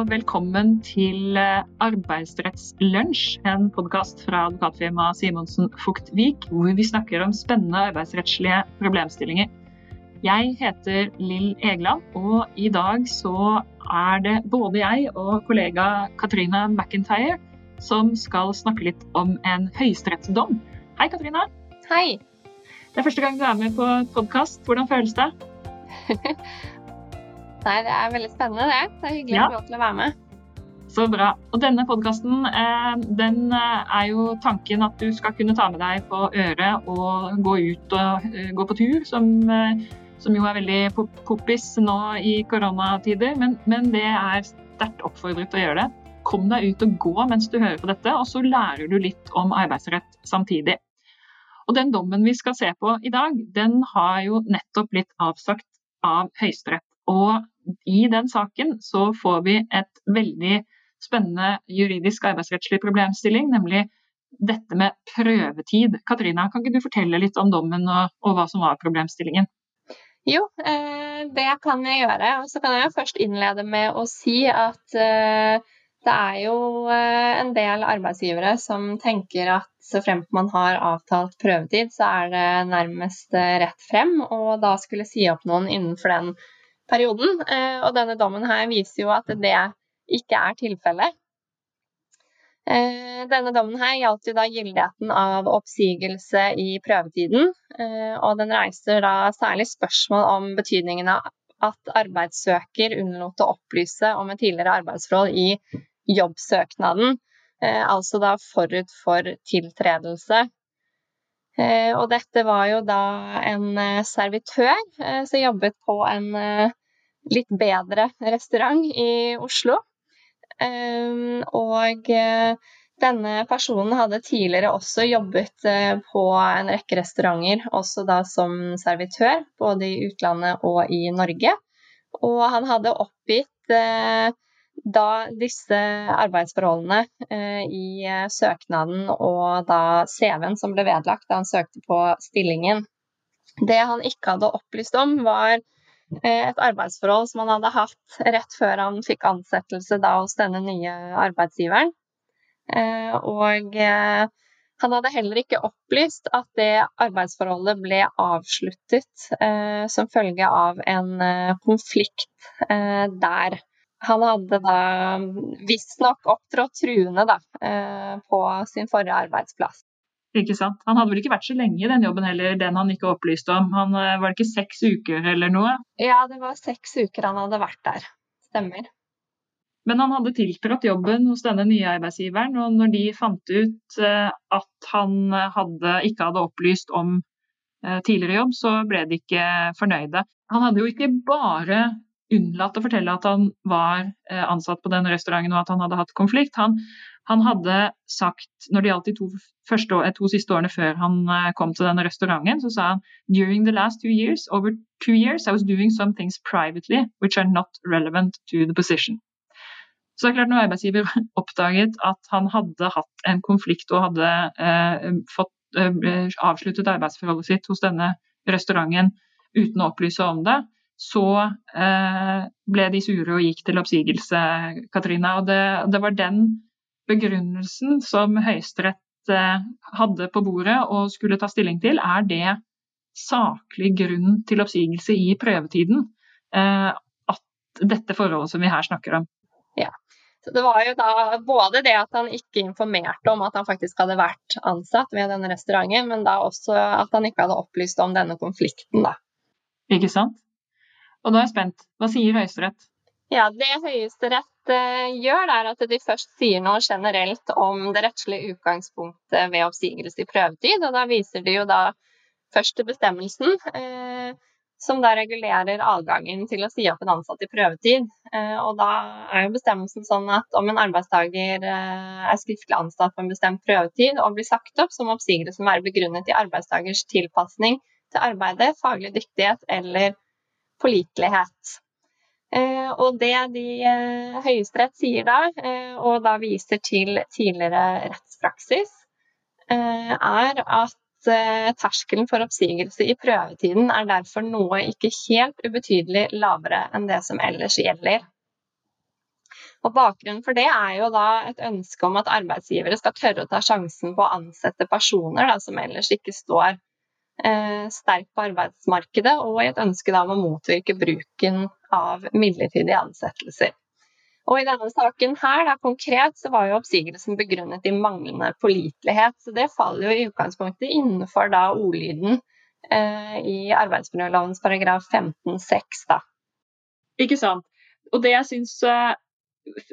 og velkommen til eh, Arbeidsrettslunsj, en podkast fra advokatfirmaet Simonsen Fugtvik, hvor vi snakker om spennende arbeidsrettslige problemstillinger. Jeg heter Lill Egeland, og i dag så er det både jeg og kollega Katrina McIntyre som skal snakke litt om en høyesterettsdom. Hei, Katrina. Hei. Det er første gang du er med på podkast. Hvordan føles det? Det er veldig spennende, det. Det er hyggelig ja. å få lov til å være med. Så bra. Og denne podkasten, eh, den eh, er jo tanken at du skal kunne ta med deg på øret og gå ut og eh, gå på tur, som, som jo er veldig poppis nå i koronatider. Men, men det er sterkt oppfordret å gjøre det. Kom deg ut og gå mens du hører på dette, og så lærer du litt om arbeidsrett samtidig. Og den dommen vi skal se på i dag, den har jo nettopp blitt avsagt av Høyesterett. Og i den saken så får vi et veldig spennende juridisk arbeidsrettslig problemstilling, nemlig dette med prøvetid. Katrina, kan ikke du fortelle litt om dommen og, og hva som var problemstillingen? Jo, eh, det kan jeg gjøre. Og så kan jeg først innlede med å si at eh, det er jo eh, en del arbeidsgivere som tenker at så fremt man har avtalt prøvetid, så er det nærmest rett frem, og da skulle si opp noen innenfor den perioden. Eh, og denne dommen her viser jo at det ikke er tilfellet. Eh, denne dommen her gjaldt jo da gyldigheten av oppsigelse i prøvetiden. Eh, og den reiser da særlig spørsmål om betydningen av at arbeidssøker unnlot å opplyse om et tidligere arbeidsforhold i jobbsøknaden, altså da forut for tiltredelse. Og dette var jo da en servitør som jobbet på en litt bedre restaurant i Oslo. Ehm, og eh, denne personen hadde tidligere også jobbet eh, på en rekke restauranter, også da som servitør, både i utlandet og i Norge. Og han hadde oppgitt eh, da disse arbeidsforholdene i søknaden og da CV-en som ble vedlagt da han søkte på stillingen. Det han ikke hadde opplyst om, var et arbeidsforhold som han hadde hatt rett før han fikk ansettelse da hos denne nye arbeidsgiveren. Eh, og eh, han hadde heller ikke opplyst at det arbeidsforholdet ble avsluttet som følge av en konflikt der. Han hadde da visstnok opptrådt truende da, på sin forrige arbeidsplass. Ikke sant? Han hadde vel ikke vært så lenge i den jobben heller, den han ikke opplyste om. Han, eh, var det ikke seks uker eller noe? Ja, det var seks uker han hadde vært der. Stemmer. Men han hadde tiltrådt jobben hos denne nye arbeidsgiveren, og når de fant ut eh, at han hadde, ikke hadde opplyst om eh, tidligere jobb, så ble de ikke fornøyde. Han hadde jo ikke bare unnlatt å fortelle at han var ansatt på den restauranten og at han hadde hatt konflikt. Han han hadde sagt, når det gjaldt de to, første, to siste årene før han eh, kom til denne restauranten, så sa han during the last two years, over two years, I was doing some things privately which are not relevant to the position. Så det er klart når arbeidsgiver oppdaget at han hadde hatt en konflikt og hadde eh, fått eh, avsluttet arbeidsforholdet sitt hos denne restauranten uten å opplyse om det, så eh, ble de sure og gikk til oppsigelse, Katrina. Og det, det var den begrunnelsen som Høyesterett eh, hadde på bordet og skulle ta stilling til, er det saklig grunn til oppsigelse i prøvetiden? Eh, at dette forholdet som vi her snakker om. Ja. Så det var jo da både det at han ikke informerte om at han faktisk hadde vært ansatt ved denne restauranten, men da også at han ikke hadde opplyst om denne konflikten, da. Ikke sant. Og da er jeg spent. Hva sier Høyesterett? Ja, Det Høyesterett Eh, gjør, er at de først sier noe generelt om det rettslige utgangspunktet ved oppsigelse i prøvetid. Og da viser de jo da først til bestemmelsen, eh, som da regulerer adgangen til å si opp en ansatt i prøvetid. Eh, og da er jo bestemmelsen sånn at om en arbeidstaker eh, er skriftlig ansatt på en bestemt prøvetid og blir sagt opp, så må oppsigelsen være begrunnet i arbeidstakers tilpasning til arbeidet, faglig dyktighet eller pålitelighet. Eh, og det de eh, Høyesterett sier da, eh, og da viser til tidligere rettspraksis, er at terskelen for oppsigelse i prøvetiden er derfor noe ikke helt ubetydelig lavere enn det som ellers gjelder. Og Bakgrunnen for det er jo da et ønske om at arbeidsgivere skal tørre å ta sjansen på å ansette personer da, som ellers ikke står eh, sterkt på arbeidsmarkedet, og i et ønske om å motvirke bruken av midlertidige ansettelser. Og I denne saken her, da, konkret, så var jo oppsigelsen begrunnet i manglende pålitelighet. Så det faller jo i utgangspunktet innenfor da ordlyden eh, i arbeidsmiljølovens paragraf 15-6. da. Ikke sant. Og det jeg syns eh,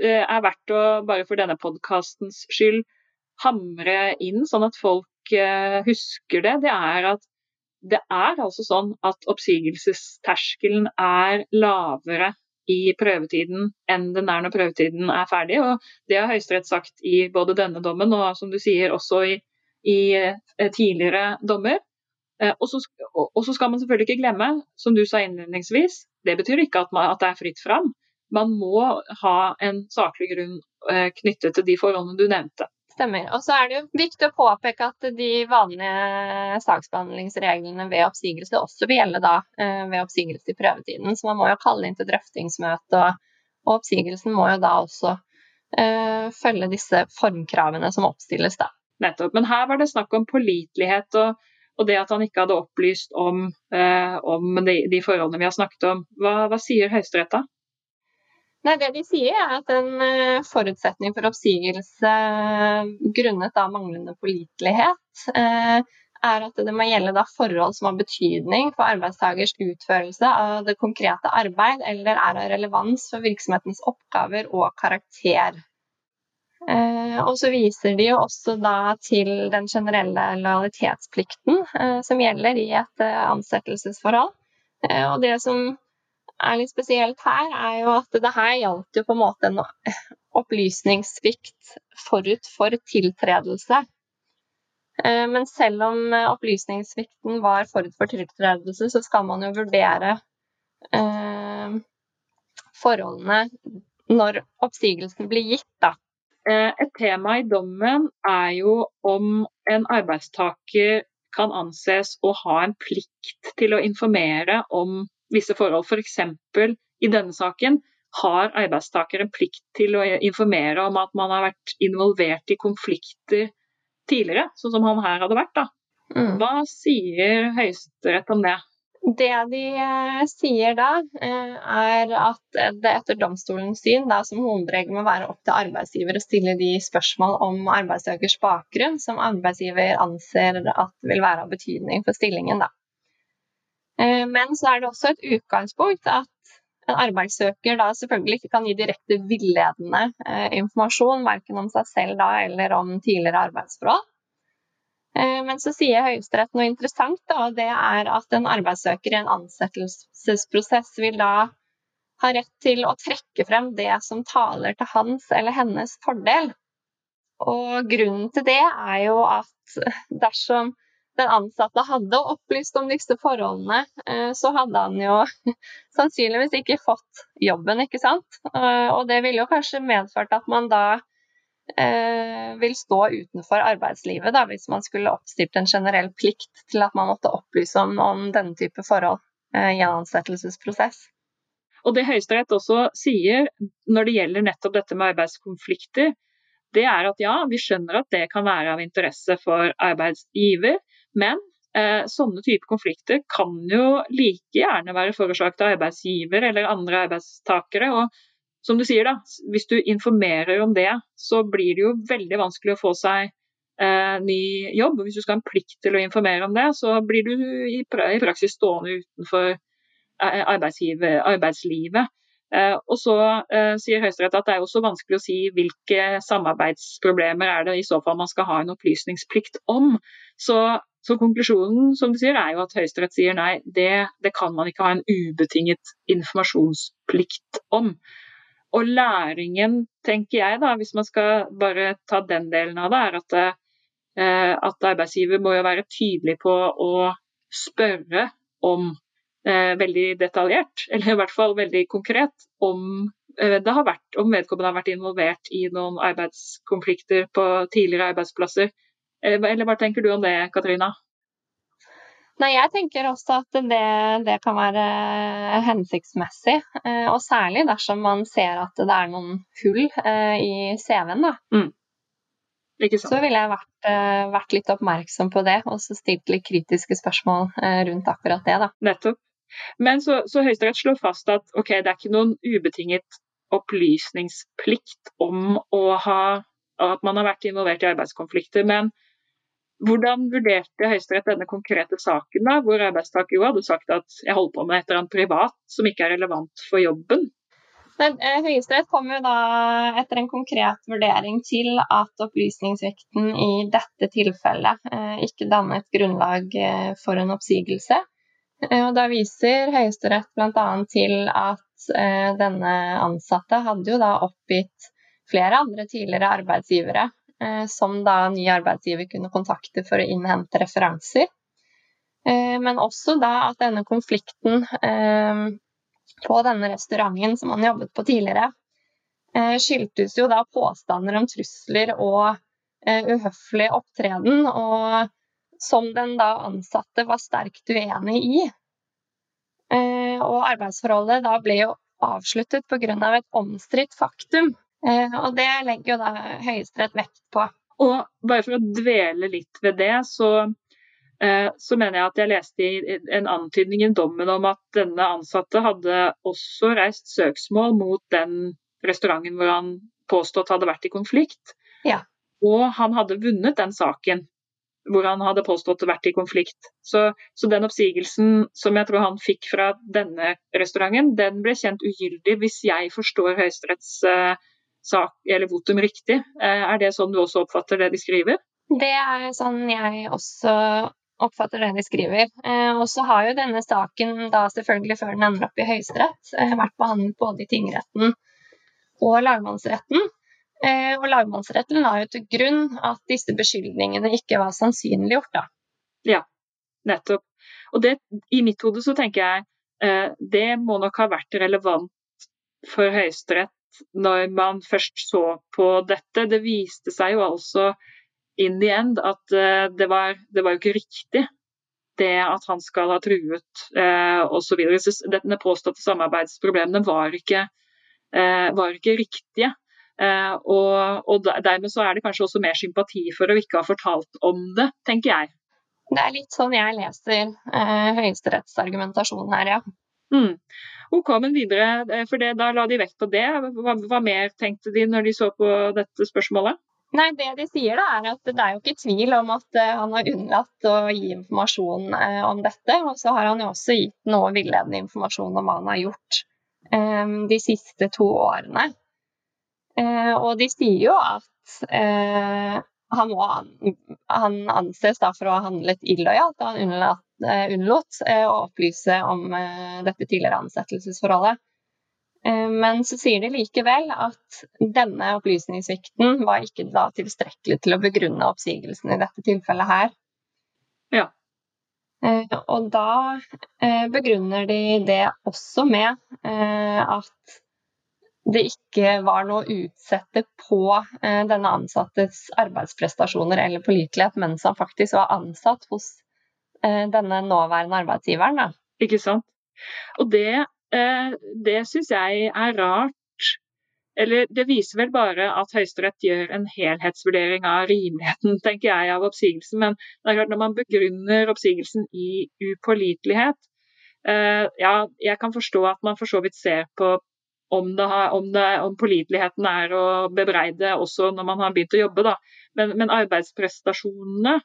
er verdt å, bare for denne podkastens skyld, hamre inn, sånn at folk eh, husker det, det er at det er altså sånn at oppsigelsesterskelen er lavere i prøvetiden enn den er når prøvetiden er ferdig. og Det har Høyesterett sagt i både denne dommen og som du sier også i, i eh, tidligere dommer. Eh, og så, skal man selvfølgelig ikke glemme, som du sa innledningsvis, det betyr ikke at, man, at det er fritt fram. Man må ha en saklig grunn eh, knyttet til de forholdene du nevnte. Stemmer. Og så er det jo viktig å påpeke at de vanlige saksbehandlingsreglene ved oppsigelse også vil gjelde da eh, ved oppsigelse i prøvetiden. Så man må jo kalle inn til drøftingsmøte, og, og oppsigelsen må jo da også uh, følge disse formkravene som oppstilles, da. Nettopp. Men her var det snakk om pålitelighet og, og, det at han ikke hadde opplyst om, uh, om de, de, forholdene vi har snakket om. Hva, hva sier Høyesterett da? Nei, Det de sier er at en eh, forutsetning for oppsigelse grunnet av manglende pålitelighet, eh, er at det må gjelde forhold som har betydning for arbeidstakers utførelse av det konkrete arbeid, eller er av relevans for virksomhetens oppgaver og karakter. Eh, og så viser de jo også til den generelle lojalitetsplikten som gjelder i et ansettelsesforhold. Og det som er litt spesielt her, er jo at det her gjaldt jo på en måte en opplysningssvikt forut for tiltredelse. Eh, men selv om opplysningssvikten var forut for tiltredelse, så skal man jo vurdere eh, forholdene når oppsigelsen blir gitt, da. Eh, et tema i dommen er jo om en arbeidstaker kan anses å ha en plikt til å informere om visse forhold. F.eks. For i denne saken har arbeidstaker en plikt til å informere om at man har vært involvert i konflikter tidligere, sånn som han her hadde vært. da. Mm. Hva sier Høyesterett om det? Det de eh, sier da, eh, er at det etter domstolens syn da, som hovedregel må være opp til arbeidsgiver å stille de spørsmål om arbeidstakers bakgrunn som arbeidsgiver anser at vil være av betydning for stillingen. Da. Eh, men så er det også et utgangspunkt at en arbeidssøker da selvfølgelig ikke kan gi direkte villedende eh, informasjon, verken om seg selv da eller om tidligere arbeidsforhold. Eh, men så sier Høyesterett noe interessant, da, og det er at en arbeidssøker i en ansettelsesprosess vil da ha rett til å trekke frem det som taler til hans eller hennes fordel. Og grunnen til det er jo at dersom den ansatte hadde opplyst om disse forholdene, eh, så hadde han jo sannsynligvis ikke fått jobben, ikke sant. Eh, og det ville jo kanskje medført at man da eh, vil stå utenfor arbeidslivet, da, hvis man skulle oppstilt en generell plikt til at man måtte opplyse om, om denne type forhold i en ansettelsesprosess. Og Det Høyesterett også sier når det gjelder nettopp dette med arbeidskonflikter, det er at ja, vi skjønner at det kan være av interesse for arbeidsgiver, men eh, sånne typer konflikter kan jo like gjerne være forårsaket av arbeidsgiver eller andre arbeidstakere. og som du sier da, Hvis du informerer om det, så blir det jo veldig vanskelig å få seg eh, ny jobb. Hvis du skal ha en plikt til å informere om det, så blir du i, praksis stående utenfor eh, arbeidslivet. Eh, og så eh, sier Høyesterett at det er også vanskelig å si hvilke samarbeidsproblemer er det i så fall man skal ha en opplysningsplikt om. Så så konklusjonen som du sier, er jo at Høyesterett sier nei, det, det, kan man ikke ha en ubetinget informasjonsplikt om. Og læringen, tenker jeg, da, hvis man skal bare ta den delen av det, er at, eh, at arbeidsgiver må jo være tydelig på å spørre om veldig detaljert, eller i hvert fall veldig konkret, om eh, det har vært, om vedkommende har vært involvert i noen arbeidskonflikter på tidligere arbeidsplasser. Eh, eller hva tenker du om det, Katrina? Nei, jeg tenker også at det, det kan være hensiktsmessig. Eh, og særlig dersom man ser at det er noen hull eh, i CV-en. da. Mm. Så ville jeg vært, eh, vært, litt oppmerksom på det, og så stilt litt kritiske spørsmål rundt akkurat det. da. Nettopp. Men så, så Høyesterett slår fast at okay, det er ikke noen ubetinget opplysningsplikt om ha, at man har vært involvert i arbeidskonflikter. men hvordan vurderte Høyesterett denne konkrete saken, da, hvor arbeidstaker jo hadde sagt at jeg holder på med et eller annet privat som ikke er relevant for jobben? Eh, Høyesterett kom jo da etter en konkret vurdering til at opplysningsvekten i dette tilfellet eh, ikke dannet grunnlag eh, for en oppsigelse. Eh, og da viser Høyesterett bl.a. til at eh, denne ansatte hadde jo da oppgitt flere andre tidligere arbeidsgivere Eh, som da ny arbeidsgiver kunne kontakte for å innhente referanser. Eh, men også da at denne konflikten eh, på denne restauranten som han jobbet på tidligere, skyldtes jo da påstander om trusler og uhøflig opptreden, og som den da ansatte var sterkt uenig i. Og arbeidsforholdet da ble jo avsluttet pga. et omstridt faktum. Eh, og det legger jo da Høyesterett vekt på. Og bare for å dvele litt ved det, så, eh, så mener jeg at jeg leste en antydning i dommen om at denne ansatte hadde også reist søksmål mot den restauranten hvor han påstått hadde vært i konflikt. Ja. Og han hadde vunnet den saken hvor han hadde påstått vært i konflikt. Så, så, den oppsigelsen som jeg tror han fikk fra denne restauranten, den ble kjent ugyldig, hvis jeg forstår Høyesteretts uh, sak eller votum riktig. Eh, er det sånn du også oppfatter det de skriver? Det er sånn jeg også oppfatter det de skriver. Eh, og så har jo denne saken, da selvfølgelig før den ender opp i Høyesterett, eh, vært behandlet både i tingretten og lagmannsretten. Og lagmannsretten la jo til grunn at disse beskyldningene ikke var sannsynliggjort, da. Ja, nettopp. Og det, i mitt hode så tenker jeg det må nok ha vært relevant for Høyesterett når man først så på dette. Det viste seg jo altså in the end at uh, det, var, det var jo ikke riktig det at han skal ha truet eh, osv. Denne påståtte samarbeidsproblemene var ikke, eh, var ikke riktige. Uh, og, og, dermed så er det kanskje også mer sympati for å ikke ha fortalt om det, tenker jeg. Det er litt sånn jeg leser uh, høyesterettsargumentasjonen her, ja. Mm. OK, men videre, eh, for det, da la de vekt på det. Hva, hva, mer tenkte de når de så på dette spørsmålet? Nei, Det de sier, da, er at det er jo ikke tvil om at uh, han har unnlatt å gi informasjon om dette. Og så har han jo også gitt noe villedende informasjon om hva han har gjort de siste to årene. Uh, og de sier jo at han, må, han, anses da for å ha handlet illojalt. Han unnlatt Eh, unnlot eh, å opplyse om eh, dette tidligere ansettelsesforholdet. Men så sier de likevel at denne opplysningssvikten var ikke da tilstrekkelig til å begrunne oppsigelsen i dette tilfellet her. Ja. Og da begrunner de det også med at det ikke var noe å utsette på denne ansattes arbeidsprestasjoner eller pålitelighet mens han faktisk var ansatt hos Eh, denne nåværende arbeidsgiveren. Da. Ikke sant. Og det, eh, det syns jeg er rart. Eller det viser vel bare at Høyesterett gjør en helhetsvurdering av rimeligheten tenker jeg, av oppsigelsen. Men det er klart når man begrunner oppsigelsen i upålitelighet eh, Ja, jeg kan forstå at man for så vidt ser på om, har, om, det, om, påliteligheten er å bebreide også når man har begynt å jobbe, da. Men, men arbeidsprestasjonene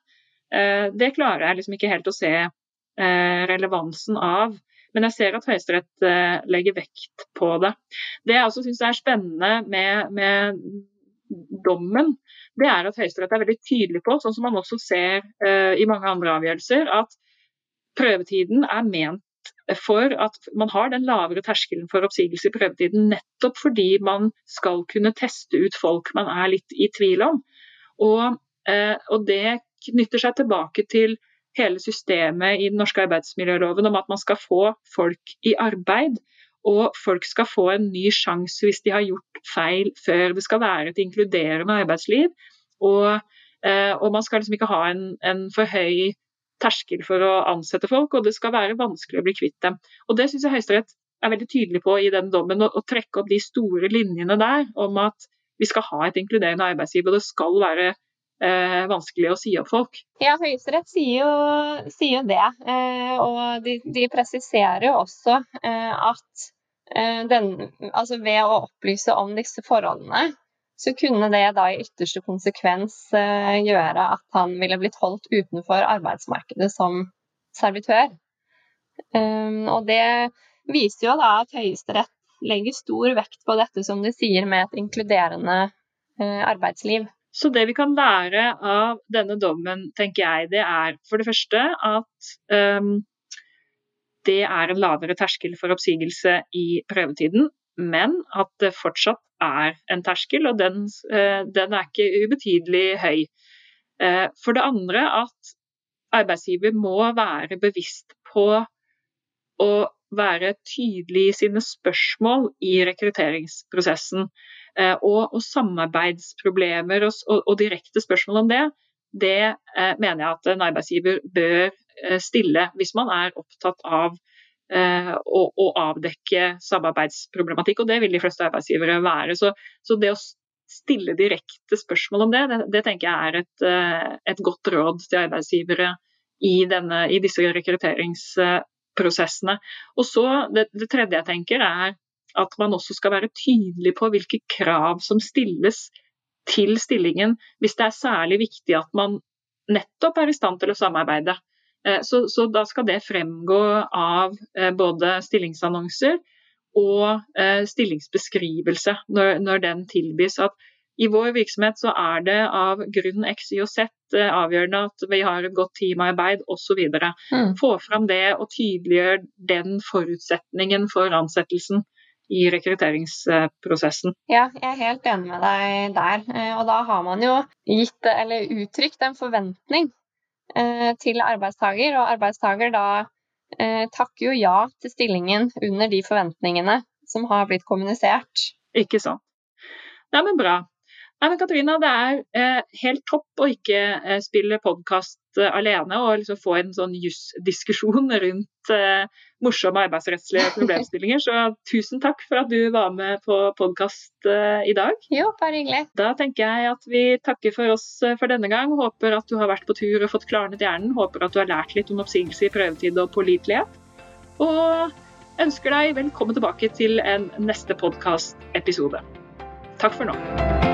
Eh, det klarer jeg liksom ikke helt å se eh, relevansen av. Men jeg ser at Høyesterett eh, legger vekt på det. Det jeg også syns er spennende med, med, dommen, det er at Høyesterett er veldig tydelig på, sånn som man også ser i mange andre avgjørelser, at prøvetiden er ment for at man har den lavere terskelen for oppsigelse i prøvetiden, nettopp fordi man skal kunne teste ut folk man er litt i tvil om. Og, og det knytter seg tilbake til hele systemet i den norske arbeidsmiljøloven om at man skal få folk i arbeid. Og folk skal få en ny sjanse hvis de har gjort feil før. Det skal være et inkluderende arbeidsliv. Og, eh, og man skal liksom ikke ha en, en, for høy terskel for å ansette folk, og det skal være vanskelig å bli kvitt dem. Og Det syns jeg Høyesterett er veldig tydelig på i den dommen, å, trekke opp de store linjene der om at vi skal ha et inkluderende arbeidsliv, og det skal være eh, vanskelig å si opp folk. Ja, Høyesterett sier sier jo det. Eh, og de, de, presiserer jo også eh, at eh, den, altså ved å opplyse om disse forholdene, så kunne det da i ytterste konsekvens eh, gjøre at han ville blitt holdt utenfor arbeidsmarkedet som servitør. Um, og det viser jo da at Høyesterett legger stor vekt på dette som de sier med et inkluderende uh, arbeidsliv. Så det vi kan lære av denne dommen, tenker jeg, det er for det første at um, det er en lavere terskel for oppsigelse i prøvetiden, men at det fortsatt er en terskel, og den, uh, den er ikke ubetydelig høy. Uh, for det andre at arbeidsgiver må være bevisst på å være tydelig i sine spørsmål i rekrutteringsprosessen. Eh, og, og samarbeidsproblemer og, og, og, direkte spørsmål om det, det eh, mener jeg at en arbeidsgiver bør eh, stille hvis man er opptatt av eh, å, å, avdekke samarbeidsproblematikk. Og det vil de fleste arbeidsgivere være. Så, så det å stille direkte spørsmål om det, det, det tenker jeg er et, eh, et, godt råd til arbeidsgivere i, denne, i disse rekrutteringsprosessene. Og så det, det tredje jeg tenker er at man også skal være tydelig på hvilke krav som stilles til stillingen, hvis det er særlig viktig at man nettopp er i stand til å samarbeide. Eh, så, så da skal det fremgå av eh, både stillingsannonser og eh, stillingsbeskrivelse når, når den tilbys. At i vår virksomhet så er det av grunn X, Y og Z avgjørende at vi har et godt teamarbeid osv. Mm. Få fram det og tydeliggjør den forutsetningen for ansettelsen i rekrutteringsprosessen. Ja, jeg er helt enig med deg der. Og da har man jo gitt, eller uttrykt en forventning til arbeidstaker, og arbeidstaker da eh, takker jo ja til stillingen under de forventningene som har blitt kommunisert. Ikke sant. Nei, men bra. Nei, men Katrina, det er eh, helt topp å ikke eh, spille podkast eh, alene og liksom få en sånn jusdiskusjon rundt morsomme arbeidsrettslige problemstillinger. Så tusen takk for at du var med på podkast i dag. Jo, bare hyggelig. Da tenker jeg at vi takker for oss for denne gang. Håper at du har vært på tur og fått klarnet hjernen. Håper at du har lært litt om oppsigelse i prøvetid og pålitelighet. Og ønsker deg velkommen tilbake til en neste podkastepisode. Takk for nå.